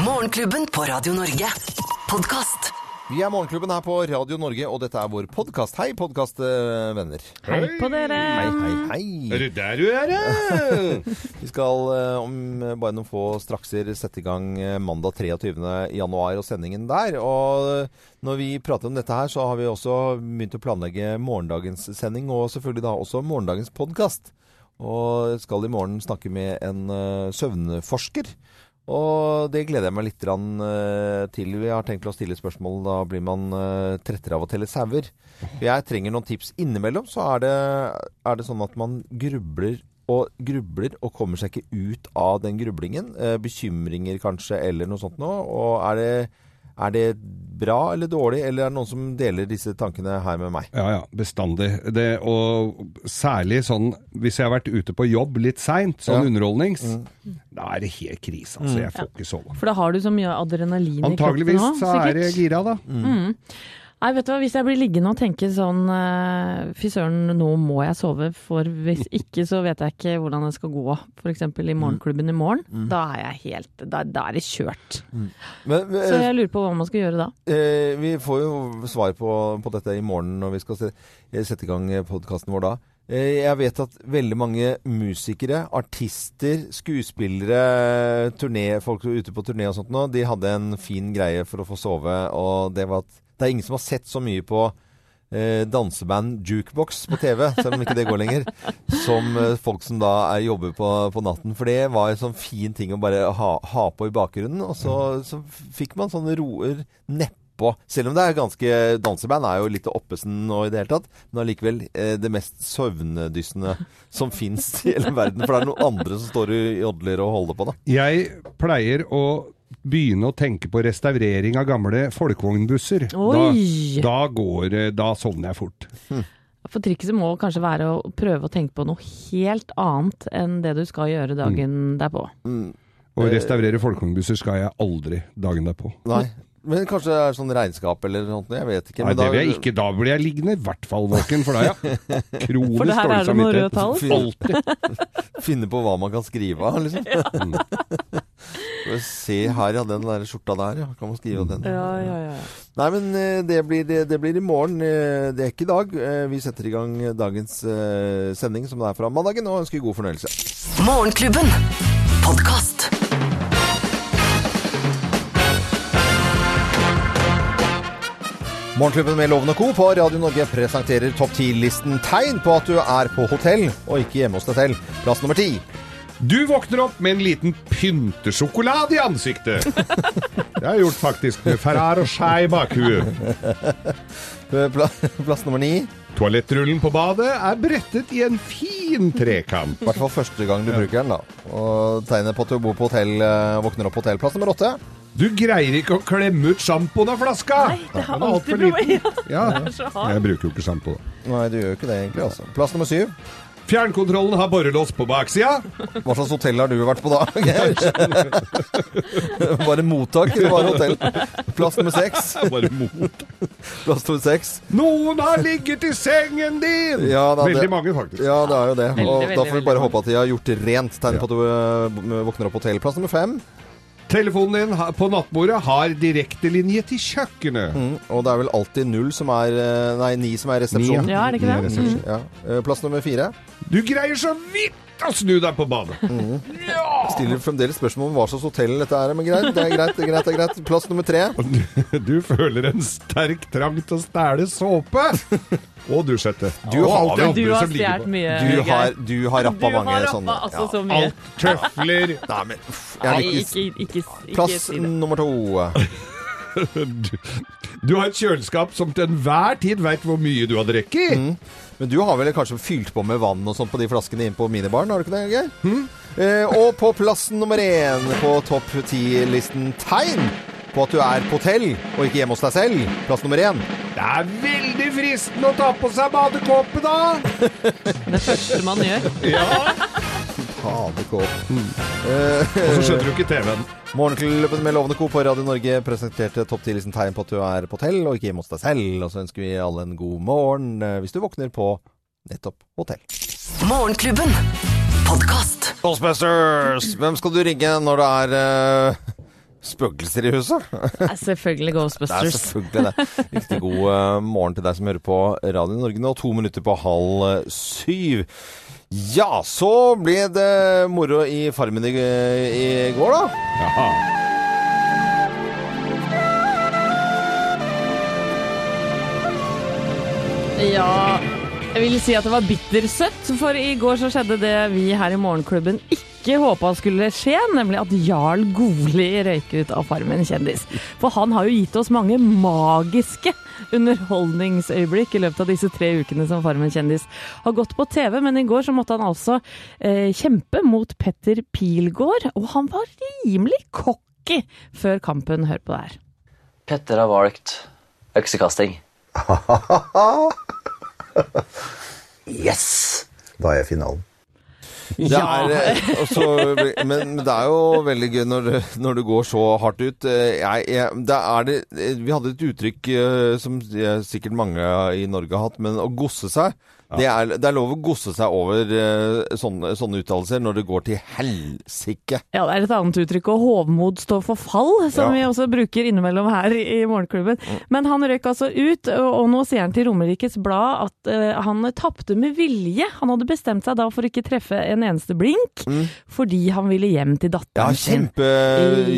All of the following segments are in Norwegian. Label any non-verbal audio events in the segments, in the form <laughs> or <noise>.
Morgenklubben på Radio Norge. Podkast. Vi er Morgenklubben her på Radio Norge, og dette er vår podkast. Hei, podkastvenner. Hei på dere! Hei, hei, hei. Er det der du er, ja? <laughs> Vi skal eh, om bare noen få strakser sette i gang eh, mandag 23. januar og sendingen der. Og eh, når vi prater om dette her, så har vi også begynt å planlegge morgendagens sending, og selvfølgelig da også morgendagens podkast. Og skal i morgen snakke med en søvnforsker. Og det gleder jeg meg litt eh, til. Vi har tenkt å stille spørsmål. Da blir man eh, trettere av å telle sauer. Jeg trenger noen tips innimellom. Så er det, er det sånn at man grubler og grubler og kommer seg ikke ut av den grublingen. Eh, bekymringer kanskje, eller noe sånt noe. Og er det, er det bra eller dårlig, eller er det noen som deler disse tankene her med meg? Ja, ja, bestandig. Det, og særlig sånn hvis jeg har vært ute på jobb litt seint, sånn Ja. underholdnings, da er det helt krise. Altså, jeg får ikke sove. For da har du så mye adrenalin i kroppen Antageligvis så er det gira, da. Nei, vet du hva, hvis jeg blir liggende og tenker sånn eh, Fy søren, nå må jeg sove, for hvis ikke så vet jeg ikke hvordan det skal gå. F.eks. i morgenklubben i morgen. Da er jeg helt Da, da er det kjørt. Men, Så jeg lurer på hva man skal gjøre da. Eh, vi får jo svar på, på dette i morgen når vi skal se, eh, sette i gang podkasten vår da. Eh, jeg vet at veldig mange musikere, artister, skuespillere, turné, folk ute på turné og sånt nå, de hadde en fin greie for å få sove, og det var at det er ingen som har sett så mye på eh, danseband jukebox på TV, selv om ikke det går lenger, <laughs> som eh, folk som da er, jobber på, på natten. For det var en sånn fin ting å bare ha, ha på i bakgrunnen. Og så, så fikk man sånne roer nedpå. Selv om det er ganske Danseband er jo litt oppesen og i det hele tatt, men allikevel eh, det mest søvndyssende som fins i hele verden. For det er noen andre som står og jodler og holder på, da. Jeg pleier å begynne å tenke på restaurering av gamle folkevognbusser. Da, da går Da sovner jeg fort. For trikset må kanskje være å prøve å tenke på noe helt annet enn det du skal gjøre dagen derpå. Å restaurere folkevognbusser skal jeg aldri dagen derpå. Nei. Men kanskje det er sånn regnskap eller noe sånt. Jeg vet ikke. Nei, men det vil jeg ikke. Da blir jeg liggende i hvert fall våken, for da ja. <laughs> Kronisk For det her dårlig er det noe røde samvittighet. tall. Alltid. <laughs> Finne på hva man kan skrive av, liksom. Skal <laughs> vi Se her, ja. Den der skjorta der, ja. Kan man skrive om den? Ja, ja, ja. Nei, men eh, det blir, det blir i morgen. eh, Det er ikke i dag. Eh, Vi setter i gang dagens sending, som det er fra mandagen, og ønsker god fornøyelse. Morgenklubben. Podcast. Morgenklubben med Loven og Co. på Radio Norge presenterer topp 10-listen tegn på at du er på hotell og ikke hjemme hos deg selv. Plass nummer ti. Du våkner opp med en liten pyntesjokolade i ansiktet. Det har jeg gjort faktisk med Ferrar og Skei bakhue. Plass nummer ni. Toalettrullen på badet er brettet i en fin trekant. I hvert fall første gang du bruker den, da. Og tegnet på at du bor på hotell, eh, våkner opp på hotell. Plass nummer åtte. Du greier ikke å klemme ut sjampoen av flaska! Nei, det har alltid problemer. <laughs> Ja, så jeg bruker jo ikke sjampo. Nei, du gjør jo ikke det egentlig, altså. Plass nummer syv. Fjernkontrollen har borrelås på baksida. Hva slags hotell har du vært på da? <laughs> Bare mottak, eller bare hotell? Plass nummer seks. Bare mot. Plass nummer seks. Noen har ligget i sengen din! Ja, da, Veldig det- mange, faktisk. Ja, det er jo det. Og veldig, da får vi bare håpe at de har gjort rent. Tegn på at du eh, våkner opp på hotell. Plass nummer fem. Telefonen din på nattbordet har direktelinje til kjøkkenet. Mm, og det er vel alltid null som er eh, Nei, ni som er resepsjonen. Ja, er det ikke det? Mm. Ja. Eh, Plass nummer fire. Du greier så vidt å snu deg på badet. Stiller fremdeles spørsmål om hva slags hotell dette er, men greit. Det er greit, det er greit. det er greit. Plass nummer tre. Du føler en sterk trang til å stjele såpe og dusjette. Du Og har- Du har som stjålet mye. Du har, du har rappa Du mange har rappa sånne. altså Ja. så mye. Alt tøfler. Nei, men uff, jeg er ikke, ikke, ikke Plass si det. nummer to. Du, <laughs> du har et kjøleskap som til enhver tid veit hvor mye du har drukket. Mm. Men du har vel kanskje fylt på med vann og sånt på de flaskene inn på minibaren, har du ikke det, Geir? Eh, og på plassen nummer én på topp ti-listen tegn på at du er på hotell og ikke hjemme hos deg selv. Plass nummer én. Det er veldig fristende å ta på seg badekåpe, da! Det første man gjør. Badekåp. Og så skjønner du ikke TV-en. Morgenklubben med Lovende Co. på Radio Norge presenterte topp 10-listen tegn på at du er på hotell og ikke hjemme hos deg selv. Og så ønsker vi alle en god morgen eh, hvis du våkner på nettopp hotell. Morgenklubben. Podcast. Ghostbusters! Hvem skal du ringe når det er uh, Spøkelser i huset? Det er selvfølgelig Det er selvfølgelig det. Riktig god uh, morgen til deg som hører på Radio Norge nå. To minutter på halv eh, syv. Ja, så ble det moro i Farmen i, i går, da. Jaha. Ja, jeg vil si at det var bittersøtt, for i går så skjedde det vi her i Morgenklubben ikke håpa skulle skje, nemlig at Jarl Goli røyker ut av Farmen kjendis. For han har jo gitt oss mange magiske underholdningsøyeblikk i løpet av disse tre ukene som Farmen kjendis har gått på TV, men i går så måtte han altså eh, kjempe mot Petter Pilgaard, og han var rimelig cocky før kampen. Hør på det her. Petter har valgt øksekasting. <laughs> Yes! Da er jeg finalen. Det er, også, men det er jo veldig gøy når, når du går så hardt ut. Eh, Jeg, jeg, det det, eh, vi hadde et uttrykk eh, som eh, sikkert mange i Norge har hatt, men å gosse seg. Det, er, det er lov å gosse seg over eh, sånne, sånne uttalelser når det går til helsike. Ja, det er et annet uttrykk, og hovmod står for fall, som Ja. vi også bruker innimellom her i Morgenklubben. Men han røk altså ut, og og nå sier han til Romerikes Blad at eh, han tapte med vilje. Han hadde bestemt seg da for ikke treffe en eneste blink, fordi han ville hjem til Ja, datteren sin. kjempe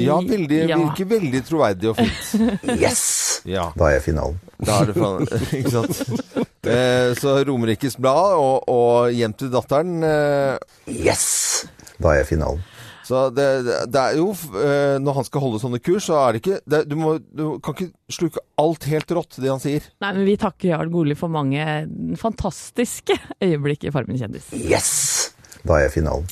Ja, veldig, Ja. virker veldig troverdig og fint. <laughs> Yes! Ja, Da er jeg finalen. da er det finalen, <laughs> Ikke sant? <laughs> <laughs> Eh, så Romerikes Blad og, og hjem til datteren eh, Yes! Da er jeg i finalen. Så det, det- det er jo eh, Når han skal holde sånne kurs, så er det ikke det, du, må, du kan ikke sluke alt helt rått, det han sier. Nei, men vi takker Jarl Goli for mange fantastiske øyeblikk i Farmen kjendis. Yes! Da er jeg i finalen.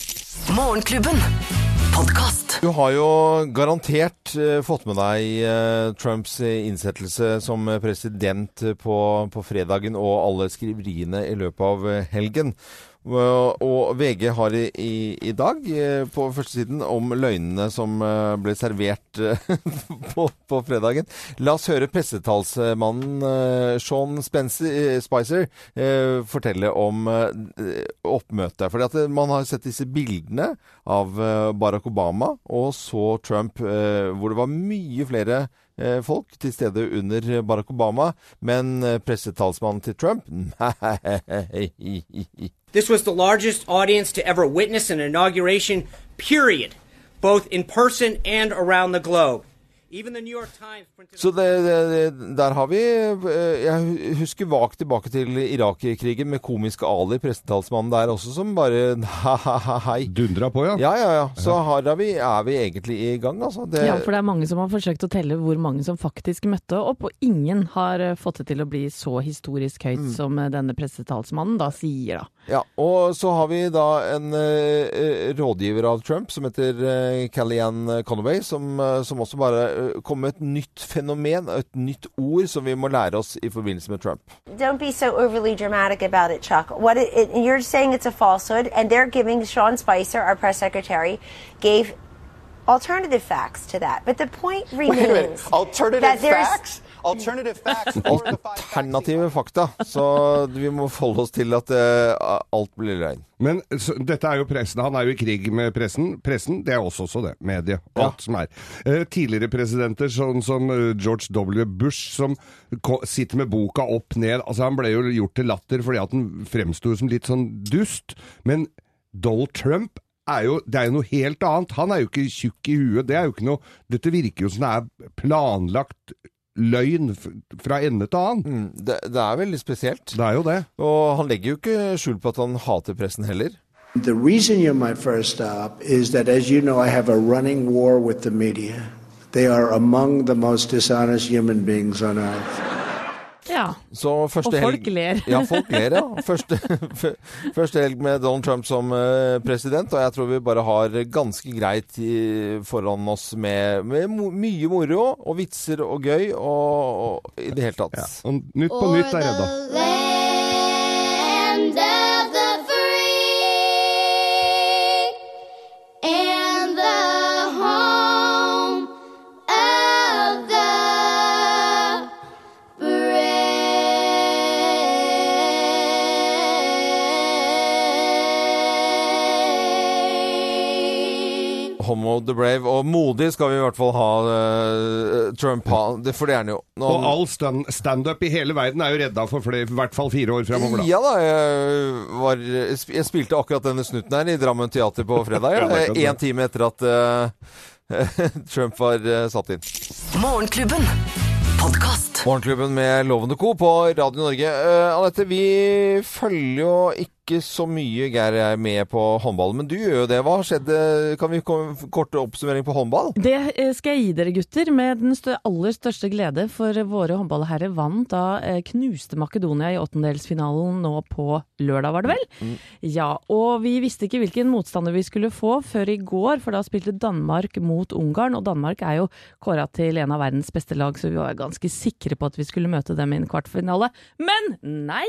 Morgenklubben. Podkast. Du har jo garantert eh, fått med deg eh, Trumps eh, innsettelse som president på, på fredagen og alle skriveriene i løpet av helgen. Og, VG har i, i, dag eh, på førstesiden om løgnene som eh, ble servert eh, <laughs> på, på fredagen. La oss høre pressetalsmannen Sean Spencer, Spicer fortelle om oppmøtet. For man har sett disse bildene av Barack Obama og så Trump, hvor det var mye flere folk til stede under Barack Obama, men eh, pressetalsmannen til Trump <laughs> Nei This was the largest audience to ever witness an inauguration, period, both in person and around the globe. Even the New York Times printed. Så det, det, det, der har vi eh, Jeg husker vagt tilbake til Irak-krigen med komiske Ali, pressetalsmannen der også, som bare <laughs> Hei. Dundra på, ja. Ja, ja, ja. Så her er vi, er vi egentlig i gang, altså. Det, Ja, for det er mange som har forsøkt å telle hvor mange som faktisk møtte opp, og ingen har eh, fått det til å bli så historisk høyt som eh, denne pressetalsmannen da sier, da. Ja, og så har vi da en uh, rådgiver av Trump som heter uh, Kellyanne Conaway, som, uh, som også bare eh, kom et nytt fenomen, et nytt ord som vi må lære oss i forbindelse med Trump. Don't be so overly dramatic about it, Chuck. What it, it, you're saying it's a falsehood, and they're giving Sean Spicer, our press secretary, gave alternative facts to that. But the point remains Alternative that minute. Alternative facts Alternative fakta. Så vi må forholde oss til at uh, alt blir løgn. Men så, dette er jo pressen. Han er jo i krig med pressen. Pressen, det er også også det. Medie. Alt som er. Uh, tidligere presidenter, sånn som eh, George W. Bush, som sitter med boka opp ned. Altså, han ble jo gjort til latter fordi at han fremsto som litt sånn dust. Men Donald Trump er jo, det er jo noe helt annet. Han er jo ikke tjukk i huet. Det er jo ikke noe Dette virker jo som det er planlagt løgn fra ende til annen. Mm, det, det er veldig spesielt. Det er jo det. Og han legger jo ikke skjul på at han hater pressen heller. The reason you're my first stop is that, as you know, I have a running war with the media. They are among the most dishonest human beings on earth. Ja. Så Og folk helg- ler. Ja, folk ler, ja. Første, <laughs> første helg med Donald Trump som eh, president, og jeg tror vi bare har ganske greit foran oss med, med mye moro og vitser og gøy og, og i det hele tatt. Og Nytt på nytt er redda. land brave. The brave. Og modig skal vi i hvert fall ha uh, Trump ha. Det, for det er han jo. Nå- Og all stand- standup i hele verden er jo redda for flere, i hvert fall fire år fremover, da. Ja da, jeg, var, jeg spilte akkurat denne snutten her i Drammen Teater på fredag. Ja, det Ja. En time etter at uh, <laughs> Trump var uh, satt inn. Morgenklubben. Podkast. Morgenklubben med Lovende Co. på Radio Norge. Uh, Anette, vi følger jo ikke så mye Geir er med på håndballen, men du gjør jo det. Hva skjedde? Kan vi komme kort oppsummering på håndball? Det eh, skal jeg gi dere, gutter, med den aller største glede. For våre håndballherrer vant da eh, knuste Makedonia i åttendelsfinalen nå på lørdag, var det vel? Ja, og vi visste ikke hvilken motstander vi skulle få før i går, for da spilte Danmark mot Ungarn. Og Danmark er jo kåra til en av verdens beste lag, så vi var ganske sikre på at vi skulle møte dem i en kvartfinale. Men nei!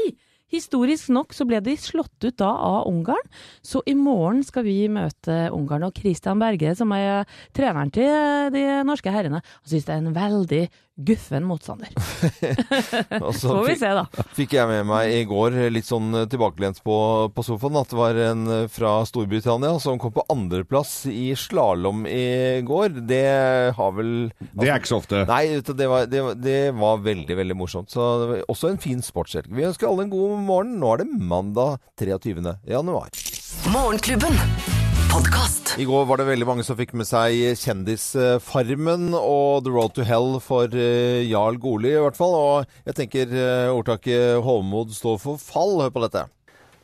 Historisk nok så ble de slått ut da av Ungarn, så i morgen skal vi møte Ungarn. Og Christian Berge, som er treneren til eh, de norske herrene, han syns det er en veldig guffen motstander. <laughs> <laughs> Og så Får vi se, da. Fikk jeg med meg i går, litt sånn tilbakelent på, på sofaen, at det var en eh, fra Storbritannia som kom på andreplass i slalåm i går. Det har vel Det er ikke så ofte. Nei, det var, det, det var veldig, veldig morsomt. Så også en fin sportshelg. Vi ønsker alle en god morgen. Nå er det mandag 23. januar. Morgenklubben. I går var det veldig mange som fikk med seg Kjendisfarmen og The Road to Hell for eh, Jarl Goli, i hvert fall. Og jeg tenker eh, ordtaket Hovmod står for fall. Hør på dette.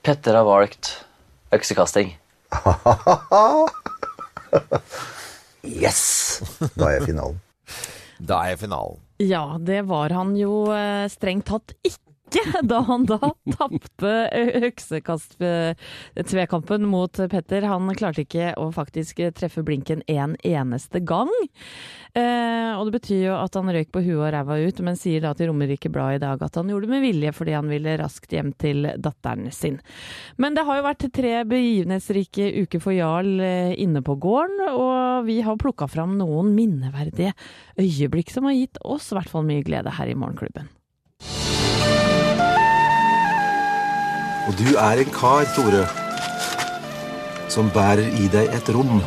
Petter har valgt øksekasting. <laughs> Yes! Da er jeg i finalen. Da er jeg i finalen. Ja, det var han jo eh, strengt tatt ikke. <laughs> Da han da tapte øksekast-tvekampen mot Petter. Han klarte ikke å faktisk treffe blinken en eneste gang. Eh, og det betyr jo at han røyk på huet og ræva ut, men sier da til Romerike Blad i dag at han gjorde det med vilje fordi han ville raskt hjem til datteren sin. Men det har jo vært tre begivenhetsrike uker for Jarl eh, inne på gården, og vi har plukka fram noen minneverdige øyeblikk som har gitt oss i hvert fall mye glede her i Morgenklubben. Og du er en kar, Tore, som bærer i deg et rom.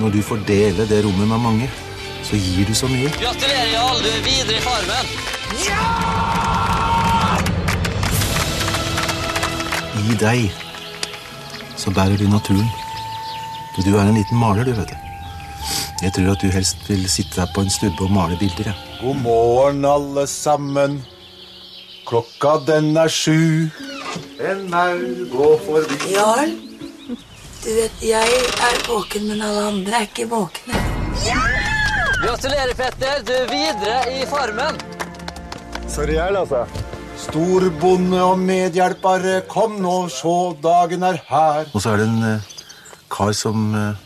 Når du får dele det rommet med mange, så gir du så mye. Gratulerer, Jarl. Du er videre i Farmen. Ja! I deg så bærer du naturen. Du, er en liten maler, du, vet du. Jeg tror at du helst vil sitte her på en stubbe og male bilder. Ja. God morgen, alle sammen. Klokka den er sju. En maur går forbi. Jarl, du vet, jeg er våken, men alle andre er ikke våkne. Ja! Gratulerer, Petter. Du er videre i Farmen. Sorry, Jarl, altså. Storbonde og medhjelpere, kom nå, så dagen er her. Og så er det en uh, kar som uh,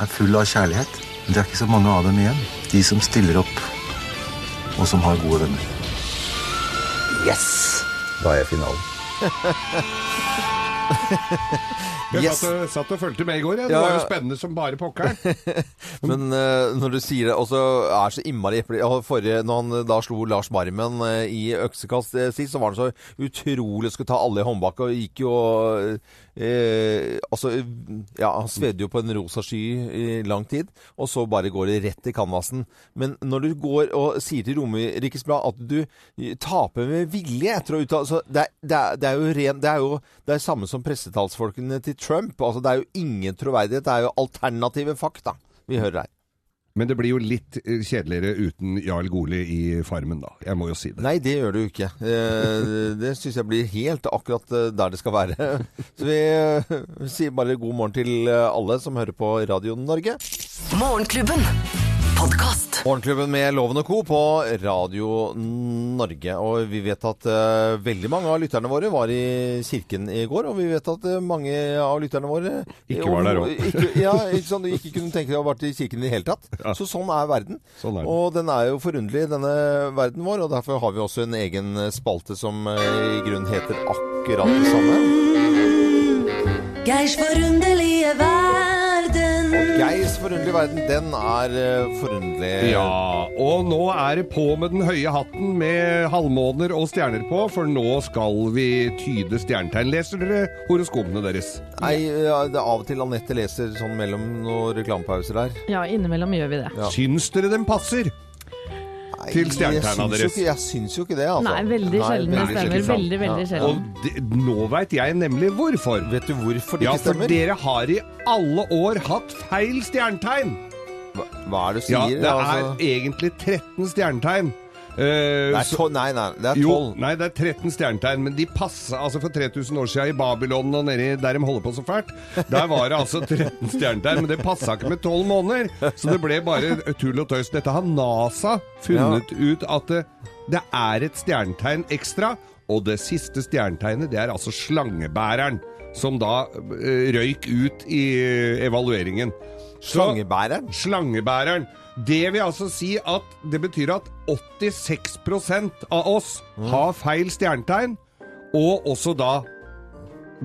er full av kjærlighet. Men det er ikke så mange av dem igjen. De som stiller opp, og som har gode venner. Yes! Da er jeg i finalen. <laughs> Jeg Yes. satt, og- satt og fulgte med i går. Ja. Det Ja, var jo spennende som bare pokkeren. <laughs> Men uh, når du sier det, og så er så innmari eple Forrige, når han eh, da slo Lars Barmen uh, i øksekast uh, sist, så var han så utrolig skulle ta alle i håndbak og gikk jo eh, Altså, ja, han svedde jo på en rosa sky i lang tid, og så bare går det rett i canvasen. Men når du går og sier til Romerikes Blad at du taper med vilje etter å uttale så det, det, det er jo ren Det er jo det er samme som pressetalsfolkene til Trump. Altså, det er jo ingen troverdighet. Det er jo alternative fakta vi hører her. Men det blir jo litt eh, kjedeligere uten Jarl Goli i Farmen, da. Jeg må jo si det. Nei, det gjør det jo ikke. Eh, det syns jeg blir helt akkurat eh, der det skal være. <laughs> Så vi sier bare god morgen til alle som hører på Radio Norge. Morgenklubben. Podkast. Morgenklubben med Loven og Co. på Radio Norge. Og vi vet at uh, veldig mange av lytterne våre var i kirken i går. Og vi vet at uh, mange av lytterne våre Ikke var der også. Ikke, ja, ikke, sånn, ikke kunne tenke seg å ha vært i kirken i det hele tatt. <laughs> Så sånn er verden. Sånn er det. Og den er jo forunderlig, denne verden vår. Og derfor har vi også en egen spalte som uh, i grunnen heter akkurat det samme. Geirs forunderlige verden. Geirs forunderlige verden, den er eh, forunderlig. Ja, og nå er det på med den høye hatten med halvmåner og stjerner på, for nå skal vi tyde stjernetegn. Leser dere horoskopene deres? Nei, ja, det er av og til Anette leser sånn mellom noen reklamepauser der. Ja, innimellom gjør vi det. Ja. Syns dere den passer? Til stjernetegna deres? ikke- Jeg syns jo ikke det, altså. Nei, veldig sjelden det stemmer. Veldig, veldig Ja. sjelden. Og de, nå veit jeg nemlig hvorfor. Vet du hvorfor det Ja, ikke for dere har i alle år hatt feil stjernetegn. Hva, hva er det du Ja, det det altså? er egentlig 13 stjernetegn. Eh, Det er så- nei, nei, det er Jo, tolv. nei, det er 13 stjernetegn, men de passa altså for 3000 år siden i Babylon og nedi der de holder på så fælt. Der var det altså 13 stjernetegn, men det passa ikke med 12 måneder. Så det ble bare tull og tøys. Dette har NASA funnet ut at det, det er et stjernetegn ekstra, og det siste stjernetegnet det er altså slangebæreren, som da eh, røyk ut i eh, evalueringen. Slangebæreren? Slangebæreren. Det vil altså si at det betyr at 86% av oss har feil stjernetegn, og også da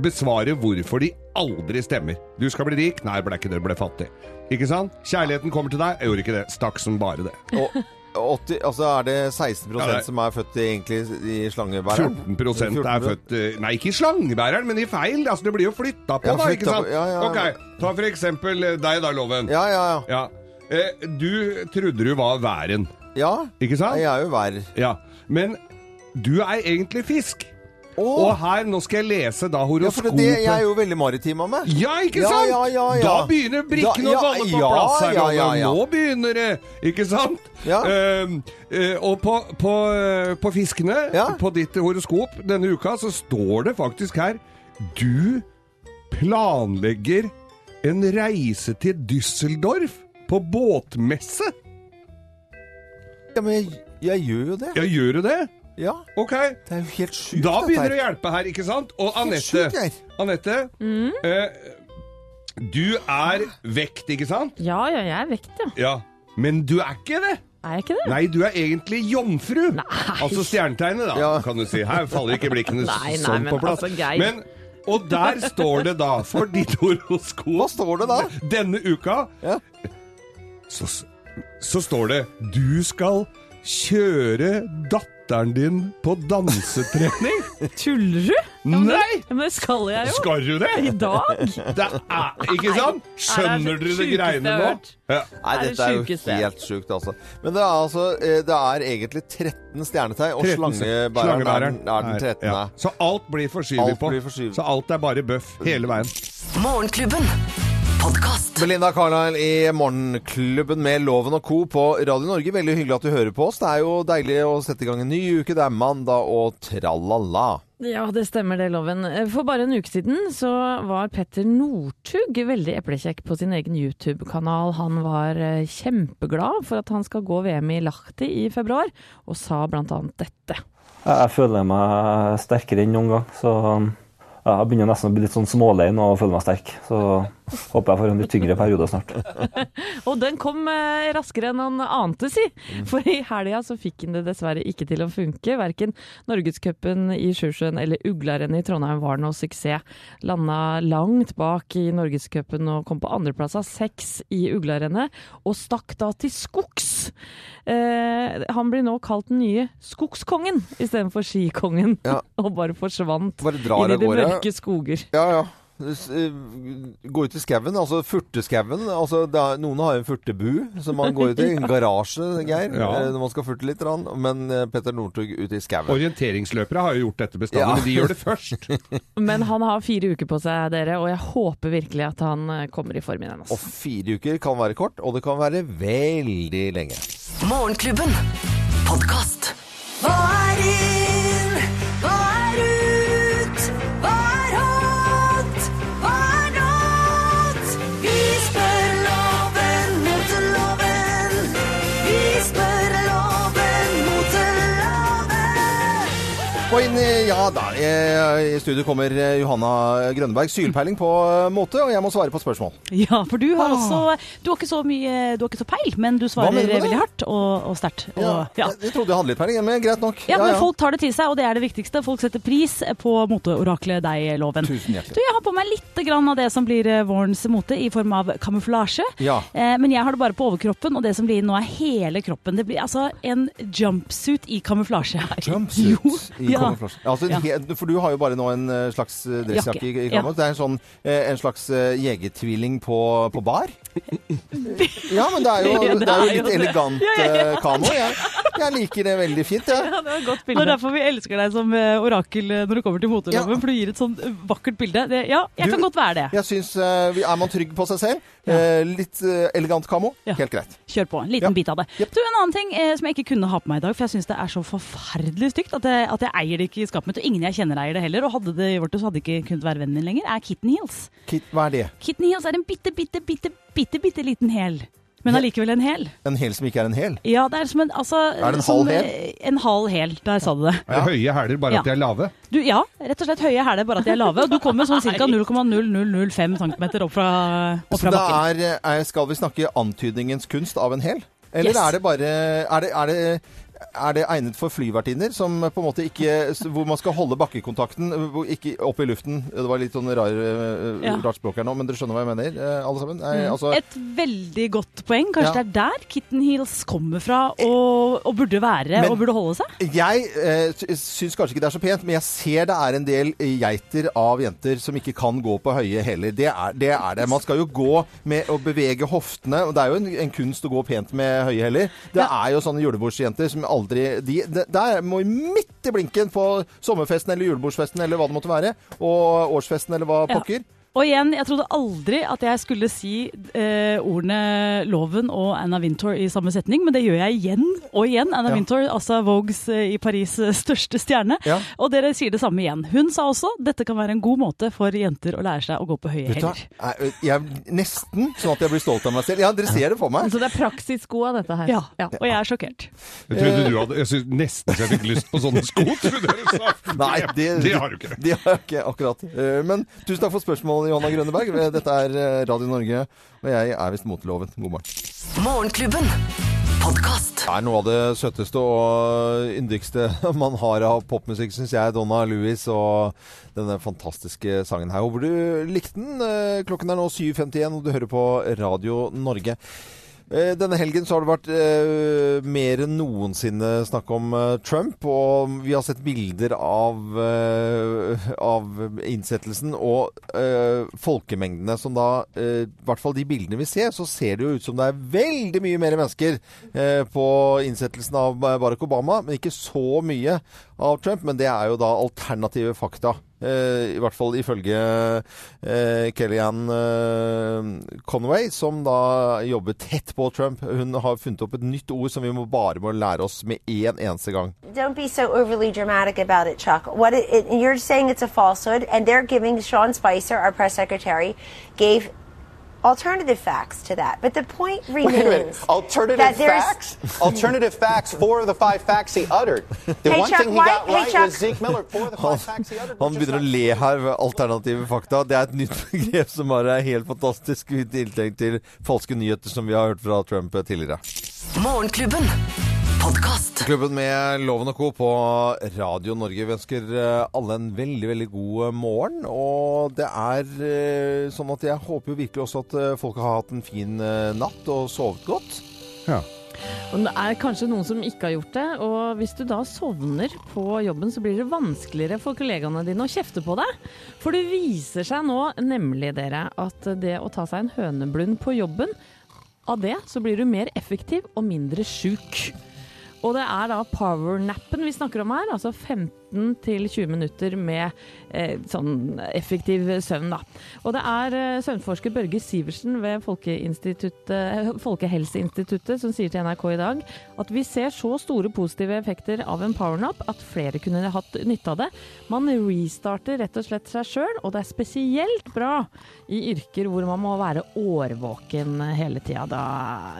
besvare hvorfor de aldri stemmer. Du skal bli rik? Nei, ble ikke det, ble fattig. Ikke sant? Kjærligheten kommer til deg? Jeg gjorde ikke det. Stakk som bare det. Og 80, altså er det 16 Ja, det er- som er født i, egentlig i slangebæreren? 14 er født eh, Nei, ikke i slangebæreren, men i feil. Altså, det blir jo flytta på, Ja, da, flytta ikke sant? på, ja, ja. Ok, ta for eksempel eh, deg da, Loven. Ja, ja, ja. Ja. Eh, du trodde du var væren. Ja, Ikke sant? jeg er jo vær. Ja, men du er egentlig fisk. Og her, nå skal jeg lese da horoskopet. Ja, for det, jeg er jo veldig maritim av meg. Ja, ikke Ja, sant? ja, ja, ja. Da begynner brikkene å falle på plass her. ja, ja, ja. Nå begynner det, ikke sant? Ja. uh, og på, på, eh, på fiskene, på ditt horoskop denne uka, så står det faktisk her Du planlegger en reise til Düsseldorf på båtmesse. Ja, men jeg, jeg gjør jo det. Ja, gjør du det? Ja. Ok. Det er jo helt sjukt, Da begynner det å hjelpe her, ikke sant? Og Anette. Anette, mm. Eh, du er vekt, ikke sant? Ja, ja, jeg er vekt, ja. Ja. Men du er ikke det. Er jeg ikke det? Nei, du er egentlig jomfru. Altså stjernetegnet, da, kan du si. Her faller ikke blikkene Nei, nei, sånn men på plass. altså, Geir. Men, og der står det da, for ditt horoskop Hva står det da? Denne uka så, så står det Du skal kjøre datteren din på dansetrening. <laughs> Tuller du? Ja, men Nei! Ja, men det skal jeg jo. Skal du det? I dag? Det er, ikke sant? Skjønner dere det greiene nå? Ja. Nei, Det det dette er jo helt sjukt, altså. Men det er altså eh, Det er egentlig 13 stjernetegn, og 13 slangebæreren er, er den 13. Ja. Så alt blir forskyvet på. blir. Så alt er bare bøff hele veien. Morgenklubben. Podkast. Belinda Carlisle i Morgenklubben med Loven og Co. på Radio Norge. Veldig hyggelig at du hører på oss. Det er jo deilig å sette i gang en ny uke. Det er mandag og tralala. Ja, det stemmer det, Loven. For bare en uke siden så var Petter Northug veldig eplekjekk på sin egen YouTube-kanal. Han var eh, kjempeglad for at han skal gå VM i Lahti i februar, og sa annet dette. Jeg føler meg sterkere enn noen gang. Så ja, jeg begynner nesten å bli litt sånn smålein og føle meg sterk. Så håper jeg får en litt tyngre periode snart. <laughs> Og den kom eh, raskere enn han ante, si. For i helga så fikk han det dessverre ikke til å funke. Verken Norgescupen i Sjusjøen eller Uglarennet i Trondheim var noe suksess. Landa langt bak i Norgescupen og kom på andreplass av seks i Uglarennet, og stakk da til skogs. Eh, han blir nå kalt den nye skogskongen istedenfor skikongen, <laughs> og bare forsvant inn i de mørke skoger. Ja, ja. Eh, Gå ut i skauen, altså furteskauen. Altså, er, noen har jo en furtebu som man går ut i. En <laughs> garasje, Geir, Ja. eh, når man skal furte litt. Men eh, Petter Northug ut i skauen. Orienteringsløpere har jo gjort dette bestandig, Ja. men de gjør det først. <laughs> Men han har fire uker på seg, dere, og jeg håper virkelig at han kommer i form igjen. Og fire uker kan være kort, og det kan være veldig lenge. Morgenklubben. Podkast. Hva er inn? Ja da, i studio kommer eh, Johanna Grønneberg. Sylpeiling på eh, mote, og jeg må svare på spørsmål. Ja, for du har også Du har ikke så mye Du har ikke så peil, men du svarer veldig hardt og, og sterkt. Ja, Ja. Jeg, jeg trodde jeg hadde litt peiling, men greit nok. Ja, men folk tar det til seg, og det er det viktigste. Folk setter pris på moteoraklet deg, Loven. Tusen hjertelig. Du, jeg har på meg litt grann av det som blir eh, vårens mote i form av kamuflasje. Ja. Eh, men jeg har det bare på overkroppen, og det som blir nå er hele kroppen. Det blir altså en jumpsuit i kamuflasje her. Jumpsuit Jo, i ja. kamuflasje. Ja, altså, en Ja. For du har jo bare nå en eh, slags eh, dressjakke i, i ja. Det er en, sånn, eh, en slags jegertvilling på, på bar. <laughs> Ja, men det er jo, det er jo litt elegant Ja, ja, ja. kamo. Jeg, jeg liker det veldig fint, jeg. Ja, det var et godt bilde. Det er derfor vi elsker deg som orakel når du kommer til moteloven, for du gir et sånn vakkert bilde. Det, ja, jeg Du- kan godt være det. Jeg synes, Er man trygg på seg selv, eh, litt elegant kamo, helt greit. Kjør på. En liten bit av det. Du, En annen ting som jeg ikke kunne ha på meg i dag, for jeg syns det er så forferdelig stygt at jeg, at jeg eier det ikke i skapet mitt, og ingen jeg kjenner eier det heller. Og hadde det gjort det, så hadde det ikke kunnet være vennen min lenger. Er Kitten Heels. Kit, hva er det? Kitten Heels er en bitte, bitte, bitte, bitte, bitte liten hæl. Men allikevel en hæl. En hæl som ikke er en hæl? Ja, det er som en altså, Er det en halv hæl? eh, En halv hæl. Der sa du det. Er det høye hæler, bare Ja. at de er lave? Du, ja, rett og slett høye hæler, bare at de er lave. Og du kommer sånn ca. 0,0005 cm opp fra, opp Så fra det bakken. er, er, skal vi snakke antydningens kunst av en hæl? Eller Yes. er det bare er det, er, det, er det egnet for flyvertinner som på en måte ikke Hvor man skal holde bakkekontakten ikke opp i luften? Det var litt sånn rar, eh, Ja. rart språk her nå, men dere skjønner hva jeg mener, eh, alle sammen? Nei, Mm. altså, Et veldig godt poeng. Kanskje Ja. det er der Kitten Heels kommer fra og, og burde være Men- og burde holde seg? Jeg eh, syns kanskje ikke det er så pent, men jeg ser det er en del geiter av jenter som ikke kan gå på høye heller. Det, er- det er det. Man skal jo gå med å bevege hoftene, og det er jo en, en kunst å gå pent med høye heller. Det er jo sånne julebordsjenter som aldri de, de, Der må midt i blinken på sommerfesten eller julebordsfesten eller hva det måtte være, og årsfesten eller hva pokker. Og igjen, jeg trodde aldri at jeg skulle si eh, ordene Loven og Anna Wintour i samme setning, men det gjør jeg igjen og igjen. Anna Ja. Wintour, altså Vogues eh, i Paris eh, største stjerne. Ja. Og dere sier det samme igjen. Hun sa også dette kan være en god måte for jenter å lære seg å gå på høye hæler. Nesten sånn at jeg blir stolt av meg selv. Ja, dere ser det for meg. Så det er praksissko av dette her. Ja, og jeg er sjokkert. Jeg trodde du hadde Jeg synes nesten så jeg fikk lyst på sånne sko. trodde jeg du sa. Nei, det, det har du ikke. Det har jeg ikke, akkurat. Eh, Men tusen takk for spørsmålet, Johanna Grønneberg. Dette er eh, Radio Norge, og jeg er visst moteloven. God morgen. Morgenklubben. Det er noe av det søteste og yndigste <laughs> man har av popmusikk, syns jeg. Donna Louis og denne fantastiske sangen her. Håper du likte den. Eh, Klokken er nå 7.51, og du hører på Radio Norge. Eh, Denne helgen så har det vært eh, mer enn noensinne snakk om eh, Trump, og vi har sett bilder av, eh, av innsettelsen og eh, folkemengdene som da eh, I hvert fall de bildene vi ser, så ser det jo ut som det er veldig mye mer mennesker på innsettelsen av Barack Obama, men ikke så mye av Trump. Men det er jo da alternative fakta. Eh, I hvert fall ifølge eh, Kellyanne eh, Conway, som da jobber tett på Trump. Hun har funnet opp et nytt ord som vi må bare må lære oss med én eneste gang. Don't be so overly dramatic about it, Chuck. What it, it, you're saying it's a falsehood, and they're giving Sean Spicer, our press secretary, gave alternative facts to that. But the point Wait a remains minute. Alternative that there's facts? Alternative facts. Four of the five facts he uttered. The Hey, one Chuck, thing he why- got hey, right Chuck. was Zeke Miller. Four of the five facts he uttered. Han begynner å le her ved alternative fakta. Det er et nytt <laughs> begrep som bare er helt fantastisk i tillegg til falske nyheter som vi har hørt fra Trump tidligere. Morgenklubben. Podkast. Klubben med Loven og Co. på Radio Norge. Vi ønsker eh, alle en veldig, veldig god eh, morgen. Og det er eh, sånn at jeg håper jo virkelig også at folk har hatt en fin natt og sovet godt. Ja. Og det er kanskje noen som ikke har gjort det, og hvis du da sovner på jobben, så blir det vanskeligere for kollegaene dine å kjefte på deg. For det viser seg nå nemlig, dere, at det å ta seg en høneblund på jobben, av det så blir du mer effektiv og mindre sjuk. Og det er da powernappen vi snakker om her, altså 15 til 20 minutter med sånn effektiv søvn, da. Og det er eh, søvnforsker Børge Sivertsen ved Folkehelseinstituttet som sier til NRK i dag at vi ser så store positive effekter av en powernap at flere kunne hatt nytte av det. Man restarter rett og slett seg sjøl, og det er spesielt bra i yrker hvor man må være årvåken hele tida. Da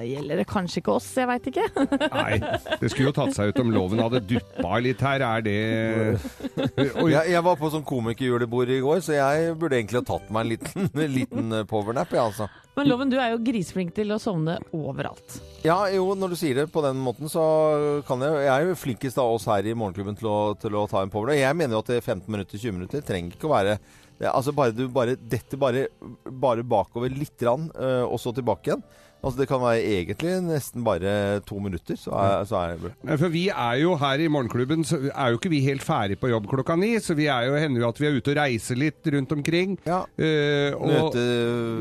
gjelder det kanskje ikke oss, jeg veit ikke. <laughs> Nei, det skulle jo tatt seg ut om loven hadde duppa litt her. Er det jeg, jeg var på sånn komikerjulebord i går, så jeg burde egentlig ha tatt meg en liten, en <laughs> liten eh, powernap, jeg, altså. Men Loven, du er jo grisflink til å sovne overalt. Ja, jo, når du sier det på den måten, så kan jeg Jeg er jo flinkest av oss her i Morgenklubben til å, til å ta en powernap. Jeg mener jo at det er 15 minutter, 20 minutter trenger ikke å være det, Altså bare du bare detter bare, bare bakover litt grann, eh, og så tilbake igjen. Altså det kan være egentlig nesten bare to minutter, så er, så er det bra. For vi er jo her i Morgenklubben, så er jo ikke vi helt ferdig på jobb klokka ni. Så vi er jo, hender jo at vi er ute og reiser litt rundt omkring. Eh, og Møte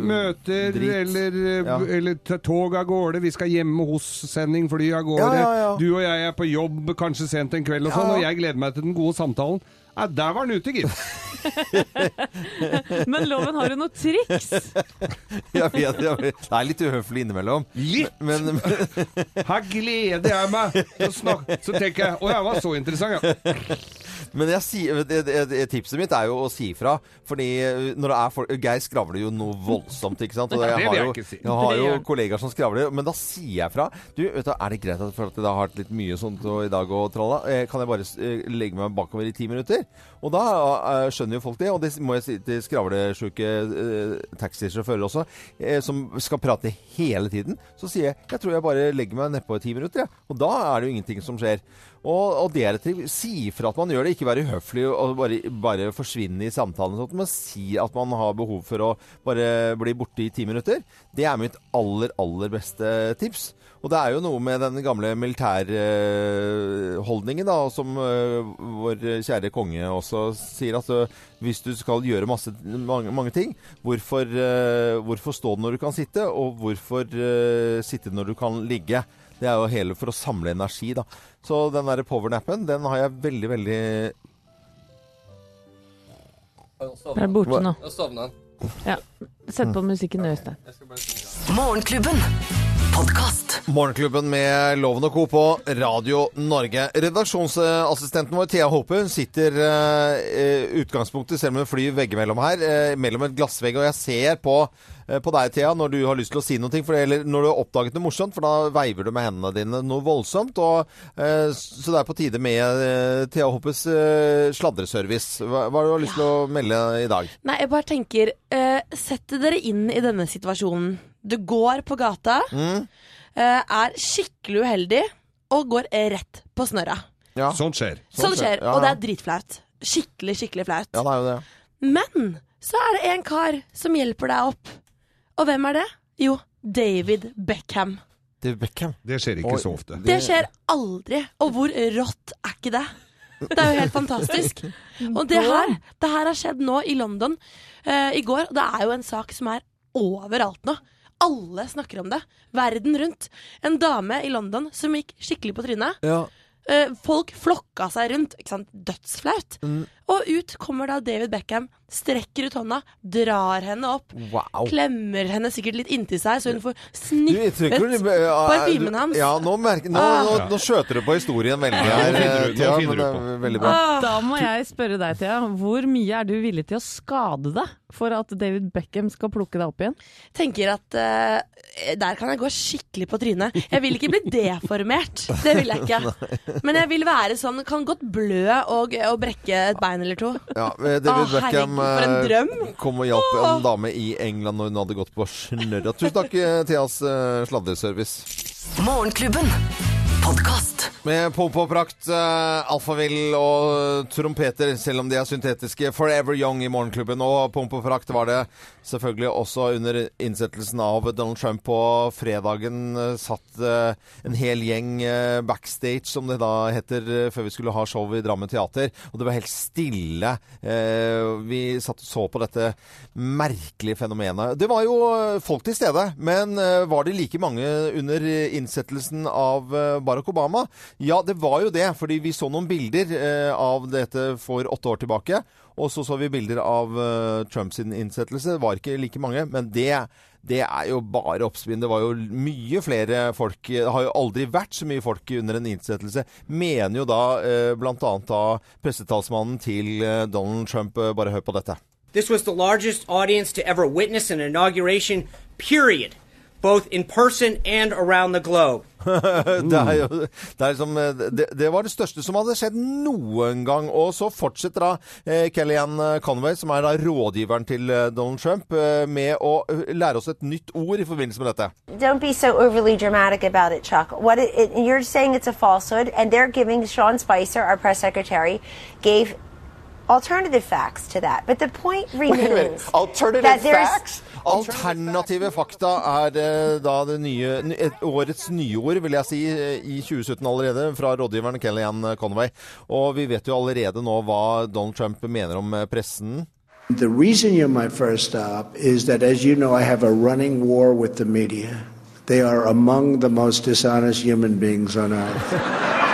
møter, drit. eller, eh, Ja. eller tog av gårde. Vi skal hjemme hos-sending, fly av gårde. Ja, ja, ja. Du og jeg er på jobb kanskje sent en kveld og Ja, sånn, ja. og jeg gleder meg til den gode samtalen. Ja, der var den ute, gitt. <laughs> Men Loven, har du noen triks? Jeg vet, vet. Det er litt uhøflig innimellom. Litt? Men, Her gleder jeg meg! Så, snak, så tenker jeg Å, jeg var så interessant, ja. Men jeg tipset mitt er jo å si ifra. Fordi eh, når det er folk Geir skravler jo noe voldsomt, ikke sant. Og <laughs> Det jeg har jo, jeg har Det jo kollegaer som skravler, men da sier jeg fra. Du, vet du, er det greit at for at jeg har hatt litt mye sånt i dag og tralla, eh, kan jeg bare eh, legge meg bakover i ti minutter? Og da skjønner jo folk det, og det må jeg si til skravlesjuke taxisjåfører også, som skal prate hele tiden. Så sier jeg jeg tror jeg bare legger meg nedpå i ti minutter, jeg. Og da er det jo ingenting som skjer. Og, og deretter si ifra at man gjør det, ikke være uhøflig og bare, bare forsvinne i samtalen, og sånt, men si at man har behov for å bare bli borte i ti minutter. Det er mitt aller, aller beste tips. Og det er jo noe med den gamle militærholdningen, da, som eh, vår kjære konge også sier, at eh, hvis du skal gjøre masse, mange, mange ting, hvorfor, eh, hvorfor stå når du kan sitte, og hvorfor sitte når du kan ligge? Det er jo hele for å samle energi, da. Så den der powernappen, den har jeg veldig, veldig Det er borte nå. Sovna. Ja. Sett på musikken, Øystein. Morgenklubben. Podkast. Morgenklubben med Loven og Co. på Radio Norge. Redaksjonsassistenten vår, Thea Håpe, sitter uh, utgangspunktet, selv om hun flyr veggimellom her, uh, mellom et glassvegg. Og jeg ser på, uh, på deg, Thea, når du har lyst til å si noe, for, eller når du har oppdaget noe morsomt, for da veiver du med hendene dine noe voldsomt. Og, så det er på tide med Thea Hoppes sladreservice. Hva, hva har du lyst til å melde i dag? Nei, jeg bare tenker Sett dere inn i denne situasjonen. Du går på gata, Mm. eh, er skikkelig uheldig og går rett på snørra. Sånt skjer. Sånn skjer, Ja, og det er dritflaut. Skikkelig, skikkelig flaut. Ja, det er jo det. Men så er det en kar som hjelper deg opp. Og hvem er det? Jo, David Beckham. David Beckham. Det skjer ikke Oi, så ofte. Det skjer aldri. Og hvor rått er ikke det? Det er jo helt fantastisk. <laughs> Og det her, det her har skjedd nå i London uh, i går. Og det er jo en sak som er overalt nå. Alle snakker om det. Verden rundt. En dame i London som gikk skikkelig på trynet. Ja. Eh, folk flokka seg rundt. Ikke sant? Dødsflaut. Mm. Og ut kommer da David Beckham, strekker ut hånda, drar henne opp. Wow. Klemmer henne sikkert litt inntil seg, så hun får sniffet du- ja, parfymen hans. Ja, nå, merker, nå, Ah. nå, nå skjøter du på historien veldig her, nå Thea, finner men det er veldig bra. Da må jeg spørre deg, Thea. Hvor mye er du villig til å skade deg for at David Beckham skal plukke deg opp igjen? tenker at uh, der kan jeg gå skikkelig på trynet. Jeg vil ikke bli deformert, det vil jeg ikke. <laughs> Men jeg vil være sånn, kan godt blø og, og brekke et bein eller to. Ja, eh, David Å, Beckham herregud, eh, kom og hjalp en dame i England når hun hadde gått på snørra. Tusen takk, eh, Theas sladreservice. Morgenklubben. Med pomp og prakt, uh, alfavill og trompeter, selv om de er syntetiske. Forever Young i Morgenklubben. Og pomp og prakt var det selvfølgelig også under innsettelsen av Donald Trump på fredagen. Uh, satt uh, en hel gjeng eh, backstage, som det da heter, eh, før vi skulle ha show i Drammen Teater. Og det var helt stille. Eh, vi satt og så på dette merkelige fenomenet. Det var jo eh, folk til stede, men eh, var det like mange under innsettelsen av eh, Barack Obama? Ja, det var jo det, fordi vi så noen bilder eh, av dette for åtte år tilbake. Og så så vi bilder av eh, Trumps innsettelse. Det var ikke like mange, men det, det er jo bare oppspinn. Det var jo mye flere folk. Det har jo aldri vært så mye folk under en innsettelse. Mener jo da eh, bl.a. da pressetalsmannen til eh, Donald Trump. Bare hør på dette. This was the largest audience to ever witness an inauguration, period, both in person and around the globe. <laughs> det, er jo, det, er liksom, eh, det, det var det største som hadde skjedd noen gang. Og så fortsetter da eh, Kellyanne Conway, som er da rådgiveren til eh, Donald Trump, eh, med å eh, lære oss et nytt ord i forbindelse med dette. Don't be so overly dramatic about it, Chuck. What it, it, you're saying it's a falsehood, and they're giving Sean Spicer, our press secretary, gave alternative facts to that. But the point remains that there's Alternative fakta er eh, da det nye, ny- årets nyord, vil jeg si, eh, i 2017 allerede, fra rådgiveren Kellyanne Conway. Og vi vet jo allerede nå hva Donald Trump mener om eh, pressen. The reason you're my first stop is that, as you know, I have a running war with the media. They are among the most dishonest human beings on earth. <laughs>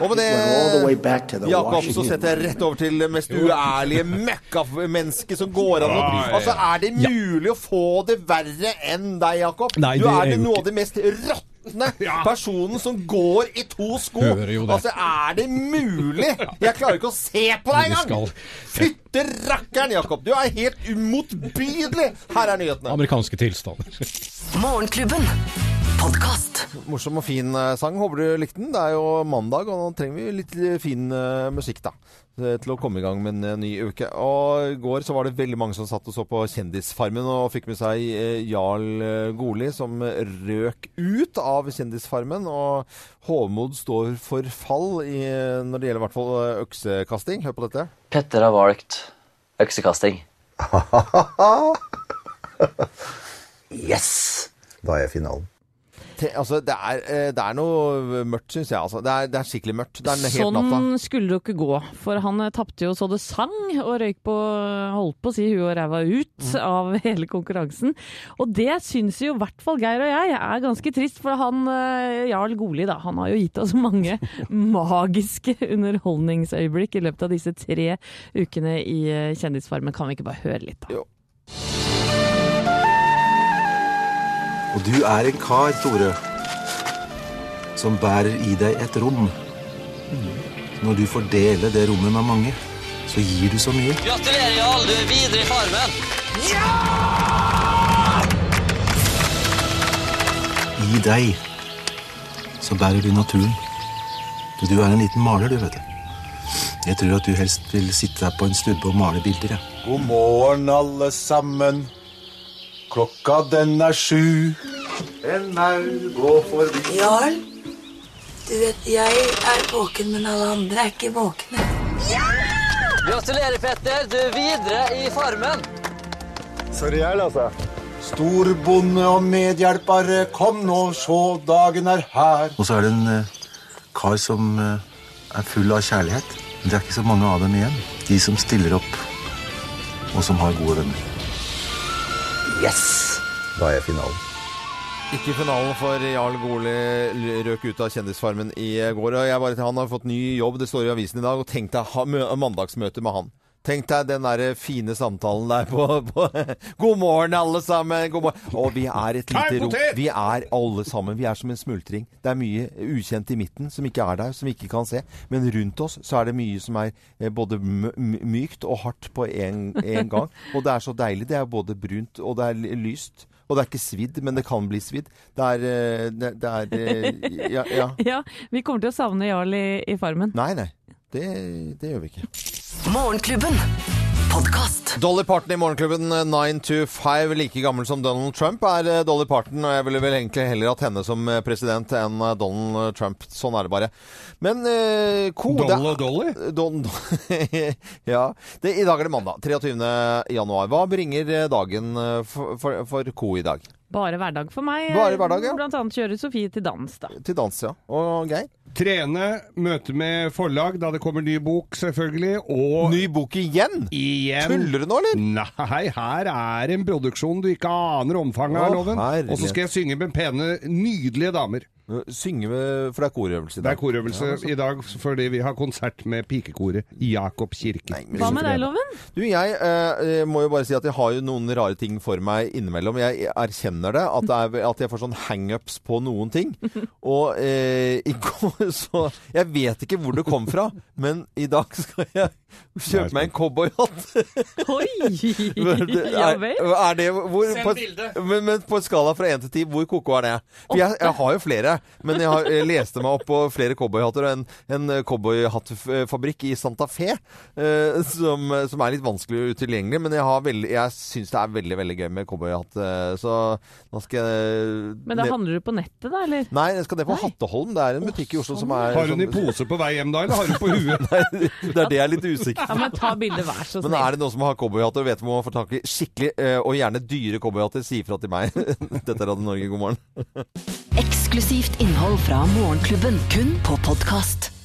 Og med It went all the way det back to the Jakob, så setter jeg rett over til det mest uærlige møkkamennesket som går an å bli. Altså, er det mulig å få det verre enn deg, Jakob? Nei, du er er det noe av det mest råtne <laughs> personen som går i to sko. Altså, er det mulig? <laughs> Jeg klarer ikke å se på deg engang! Fytte rakkeren, Jakob! Du er helt umotbydelig! Her er nyhetene. Amerikanske tilstander. Morgenklubben. Podkast. Morsom og fin eh, sang. Håper du likte den. Det er jo mandag, og nå trenger vi litt fin eh, musikk, da. eh, Til å komme i gang med en ny uke. Og i går så var det veldig mange som satt og så på Kjendisfarmen og fikk med seg Jarl Goli, som røk ut av Kjendisfarmen. Og Håmod står for fall i, når det gjelder i hvert fall øksekasting. Hør på dette. Petter har valgt øksekasting. <laughs> Yes! Da er finalen. Altså, det er, eh, det er noe mørkt, syns jeg. Altså. Det, er, det er skikkelig mørkt. Det er helt natta. Sånn skulle det jo ikke gå, for han eh, tapte jo så det sang, og røyk på holdt på å si huet og ræva ut Mm. av <laughs> hele konkurransen. Og det syns jo i hvert fall Geir og jeg er ganske trist, for han eh, Jarl Goli da, han har jo gitt oss <laughs> mange magiske underholdningsøyeblikk i løpet av disse tre ukene i Kjendisfarmen. Kan vi ikke bare høre litt, da? Og du er en kar, Tore, som bærer i deg et rom. Når du får dele det rommet med mange, så gir du så mye. Gratulerer, Jarl. Du er videre i Farmen. Ja! I deg så bærer du naturen. Du er en liten maler, du, vet du. Jeg tror at du helst vil sitte der på en stubbe og male bilder, Ja. God morgen, alle sammen. Klokka den er sju. En maur går forbi. Jarl, du vet, jeg er våken, men alle andre er ikke våkne. Gratulerer, Petter. Du er videre i Farmen. Sorry, Jarl, altså. Storbonde og medhjelpere, kom nå, så dagen er her. Og så er det en eh, kar som eh, er full av kjærlighet. Men det er ikke så mange av dem igjen. De som stiller opp, og som har gode venner. Yes! Da er finalen. Ikke finalen for Jarl Goli røk ut av Kjendisfarmen i går. og jeg bare, Han har fått ny jobb, det står i avisen i dag. og Tenk deg ha mandagsmøte med han. Tenk deg den der fine samtalen der på, på <laughs> God morgen, alle sammen! God morgen. Og vi er et lite rom. Vi er alle sammen. Vi er som en smultring. Det er mye ukjent i midten som ikke er der, som vi ikke kan se. Men rundt oss så er det mye som er eh, både my- my- mykt og hardt på en, en gang. <laughs> Og det er så deilig. Det er både brunt og det er lyst. Og det er ikke svidd, men det kan bli svidd. Det er, eh, det, det er eh, ja, ja. <laughs> Ja, vi kommer til å savne Jarl i, i Farmen. Nei, nei. Det, det gjør vi ikke. Morgenklubben. Podcast. Dolly Parton i Morgenklubben 9 to 5, like gammel som Donald Trump, er eh, Dolly Parton. Og jeg ville vel egentlig heller hatt henne som eh, president enn eh, Donald Trump. Sånn er det bare. Men eh, kode Doll og Dolly? <laughs> Don, <laughs> ja. Det, I dag er det mandag, 23. januar. Hva bringer eh, dagen eh, for, for, for ko i dag? Bare hverdag for meg. Bare hverdag, ja. Blant annet kjøre Sofie til dans, da. Til dans, ja. Og Geir? Trene, møte med forlag da det kommer ny bok, selvfølgelig. Og Ny bok igjen? Igjen. Tuller du nå, eller? Nei, her er en produksjon du ikke aner omfanget av, Å, Loven. Og så skal jeg synge med pene, nydelige damer. Synge med For det er korøvelse i dag. Det er korøvelse Ja, i dag fordi vi har konsert med pikekoret i Jakob kirke. Hva med deg, Loven? Du, jeg eh, må jo bare si at jeg har jo noen rare ting for meg innimellom. Jeg erkjenner det, at, det er, at jeg får sånn hangups på noen ting. <laughs> Og eh, i går <laughs> så Jeg vet ikke hvor det kom fra, men i dag skal jeg kjøpe meg en cowboyhatt. <laughs> Ja er, vel. er det hvor, Send bilde. men, men på en skala fra én til ti, hvor ko-ko er det? For jeg, jeg har jo flere. Men jeg, har, jeg leste meg opp på flere cowboyhatter, og en, en cowboyhattfabrikk i Santa Fe eh, som, som er litt vanskelig utilgjengelig. Men jeg, har veldig- jeg syns det er veldig veldig gøy med cowboyhatt, eh, så nå skal jeg Men da handler du på nettet, da, eller? Nei, jeg skal ned på Hatteholm. Det er en butikk i Oslo som er Har hun i sånn- pose på vei hjem da, eller har hun på <laughs> huet? Nei, det er det jeg er litt usikker Ja, men ta bildet, vær så Men er det noen som har cowboyhatter og vet om man får tak i skikkelig, eh, og gjerne dyre cowboyhatter, si ifra til meg. <laughs> Dette er Radio Norge, god morgen. Eksklusivt innhold fra Morgenklubben, kun på podkast.